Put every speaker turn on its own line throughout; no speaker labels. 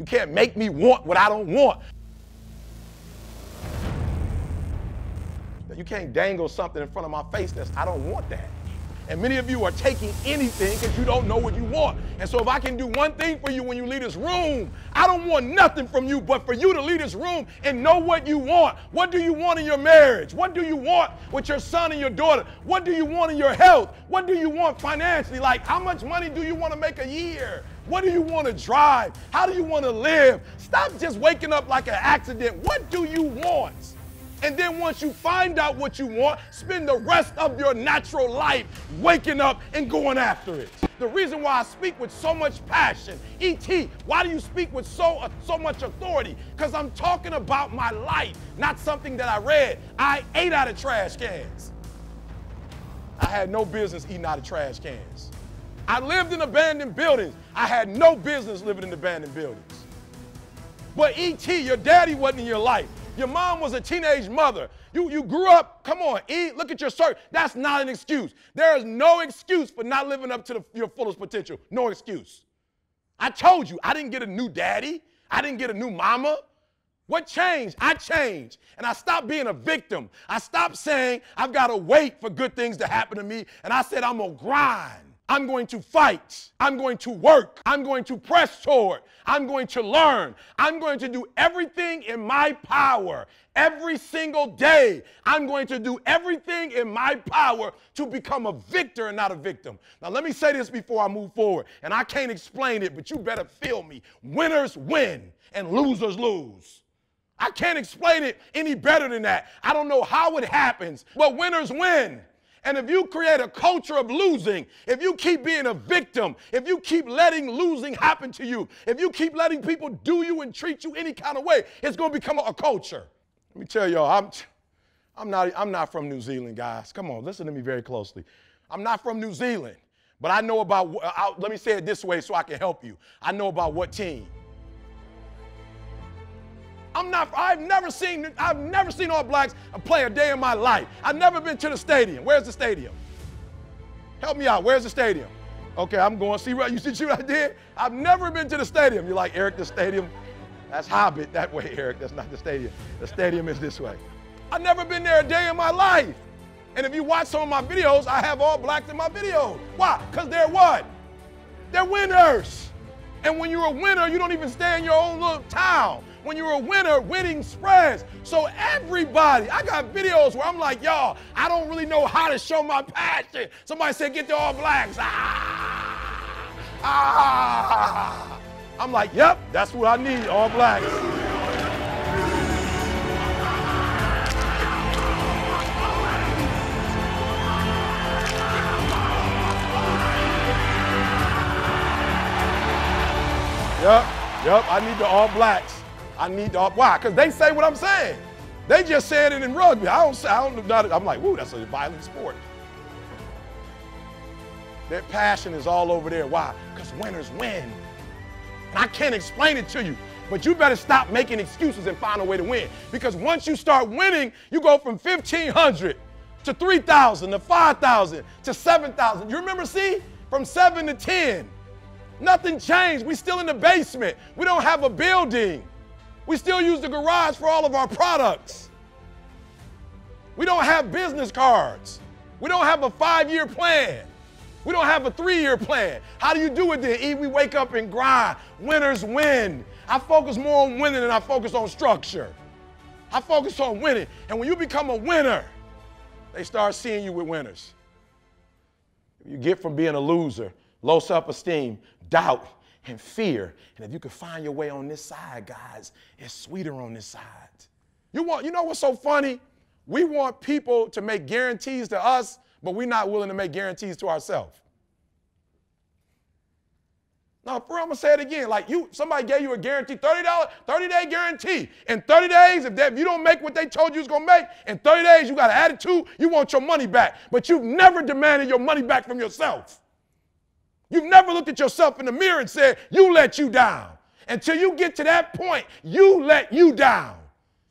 You can't make me want what I don't want. You can't dangle something in front of my face that's, I don't want that. And many of you are taking anything because you don't know what you want. And so if I can do one thing for you when you leave this room, I don't want nothing from you but for you to leave this room and know what you want. What do you want in your marriage? What do you want with your son and your daughter? What do you want in your health? What do you want financially? Like how much money do you want to make a year? What do you want to drive? How do you want to live? Stop just waking up like an accident. What do you want? And then once you find out what you want, spend the rest of your natural life waking up and going after it. The reason why I speak with so much passion, ET, why do you speak with so, uh, so much authority? Because I'm talking about my life, not something that I read. I ate out of trash cans. I had no business eating out of trash cans. I lived in abandoned buildings. I had no business living in abandoned buildings. But ET, your daddy wasn't in your life. Your mom was a teenage mother. You, you grew up, come on, eat, look at your shirt. That's not an excuse. There is no excuse for not living up to the, your fullest potential. No excuse. I told you, I didn't get a new daddy. I didn't get a new mama. What changed? I changed. And I stopped being a victim. I stopped saying, I've got to wait for good things to happen to me. And I said, I'm going to grind. I'm going to fight. I'm going to work. I'm going to press toward. I'm going to learn. I'm going to do everything in my power every single day. I'm going to do everything in my power to become a victor and not a victim. Now, let me say this before I move forward, and I can't explain it, but you better feel me. Winners win and losers lose. I can't explain it any better than that. I don't know how it happens, but winners win. And if you create a culture of losing, if you keep being a victim, if you keep letting losing happen to you, if you keep letting people do you and treat you any kind of way, it's going to become a, culture. Let me tell y'all, I'm, I'm, not, I'm not from New Zealand, guys. Come on, listen to me very closely. I'm not from New Zealand, but I know about, I, let me say it this way so I can help you. I know about what team. I'm not, I've never seen, I've never seen All Blacks play a day in my life. I've never been to the stadium. Where's the stadium? Help me out. Where's the stadium? Okay, I'm going. See what you see what I did? I've never been to the stadium. You're like, Eric, the stadium, that's Hobbit that way, Eric. That's not the stadium. The stadium is this way. I've never been there a day in my life. And if you watch some of my videos, I have all blacks in my videos. Why? Because they're what? They're winners. And when you're a winner, you don't even stay in your own little town when you're a winner, winning spreads. So everybody, I got videos where I'm like, y'all, I don't really know how to show my passion. Somebody said, get the All Blacks. Ah, ah. I'm like, yep, that's what I need, All Blacks. Yep, I need the All Blacks. I need to, why? Because they say what I'm saying. They just said it in rugby. I don't, I don't, not, I'm like, woo, that's a violent sport. Their passion is all over there. Why? Because winners win. And I can't explain it to you, but you better stop making excuses and find a way to win. Because once you start winning, you go from 1,500 to 3,000 to 5,000 to 7,000. You remember, see? From 7 to 10. Nothing changed. We still in the basement. We don't have a building. We still use the garage for all of our products. We don't have business cards. We don't have a five year plan. We don't have a three year plan. How do you do it then? E, we wake up and grind. Winners win. I focus more on winning than I focus on structure. I focus on winning. And when you become a winner, they start seeing you with winners. You get from being a loser, low self esteem, doubt, and fear. And if you can find your way on this side, guys, it's sweeter on this side. You want, you know what's so funny? We want people to make guarantees to us, but we're not willing to make guarantees to ourselves. Now, for I'm gonna say it again. Like you, somebody gave you a guarantee, $30, 30-day guarantee. In 30 days, if, they, if you don't make what they told you was gonna make, in 30 days you got an attitude, you want your money back. But you've never demanded your money back from yourself. You've never looked at yourself in the mirror and said, You let you down. Until you get to that point, you let you down.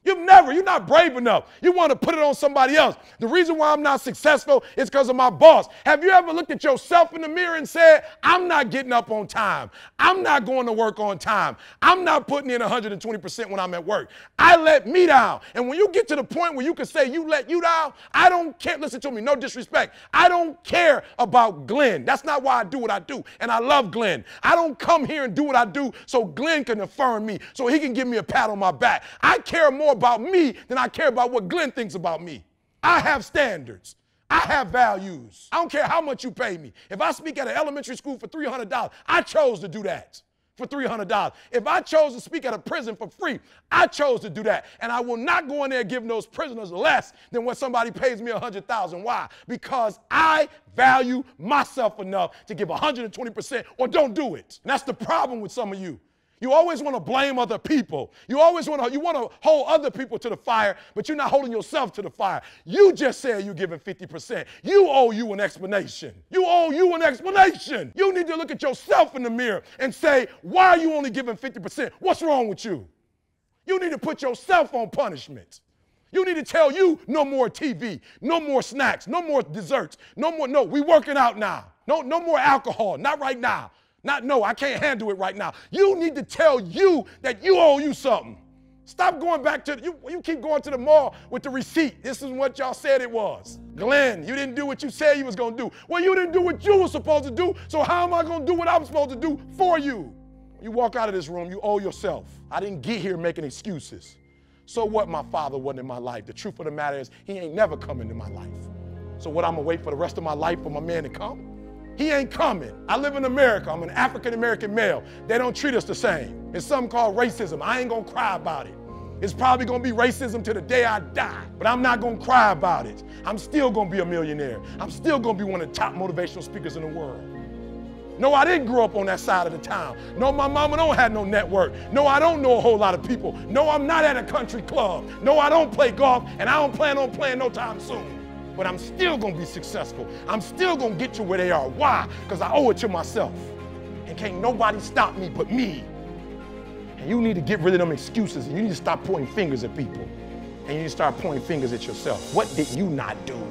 You've never, you're not brave enough. You want to put it on somebody else. The reason why I'm not successful is because of my boss. Have you ever looked at yourself in the mirror and said, I'm not getting up on time. I'm not going to work on time. I'm not putting in 120% when I'm at work. I let me down. And when you get to the point where you can say you let you down, I don't care. Listen to me, no disrespect. I don't care about Glenn. That's not why I do what I do. And I love Glenn. I don't come here and do what I do so Glenn can affirm me, so he can give me a pat on my back. I care more about me than I care about what Glenn thinks about me. I have standards. I have values. I don't care how much you pay me. If I speak at an elementary school for $300, I chose to do that for $300. If I chose to speak at a prison for free, I chose to do that. And I will not go in there giving those prisoners less than what somebody pays me 100,000. Why? Because I value myself enough to give 120% or don't do it. And that's the problem with some of you. You always want to blame other people. You always want to you want to hold other people to the fire, but you're not holding yourself to the fire. You just said you're giving 50%. You owe you an explanation. You owe you an explanation. You need to look at yourself in the mirror and say, "Why are you only giving 50%? What's wrong with you?" You need to put yourself on punishment. You need to tell you no more TV, no more snacks, no more desserts, no more no, we working out now. No no more alcohol, not right now. Not no, I can't handle it right now. You need to tell you that you owe you something. Stop going back to you. You keep going to the mall with the receipt. This is what y'all said it was. Glenn, you didn't do what you said you was gonna do. Well, you didn't do what you were supposed to do. So how am I gonna do what I'm supposed to do for you? You walk out of this room, you owe yourself. I didn't get here making excuses. So what? My father wasn't in my life. The truth of the matter is, he ain't never come into my life. So what? I'm gonna wait for the rest of my life for my man to come? He ain't coming. I live in America. I'm an African American male. They don't treat us the same. It's something called racism. I ain't gonna cry about it. It's probably gonna be racism to the day I die, but I'm not gonna cry about it. I'm still gonna be a millionaire. I'm still gonna be one of the top motivational speakers in the world. No, I didn't grow up on that side of the town. No, my mama don't have no network. No, I don't know a whole lot of people. No, I'm not at a country club. No, I don't play golf, and I don't plan on playing no time soon but I'm still gonna be successful. I'm still gonna get to where they are. Why? Because I owe it to myself. And can't nobody stop me but me. And you need to get rid of them excuses and you need to stop pointing fingers at people. And you need to start pointing fingers at yourself. What did you not do?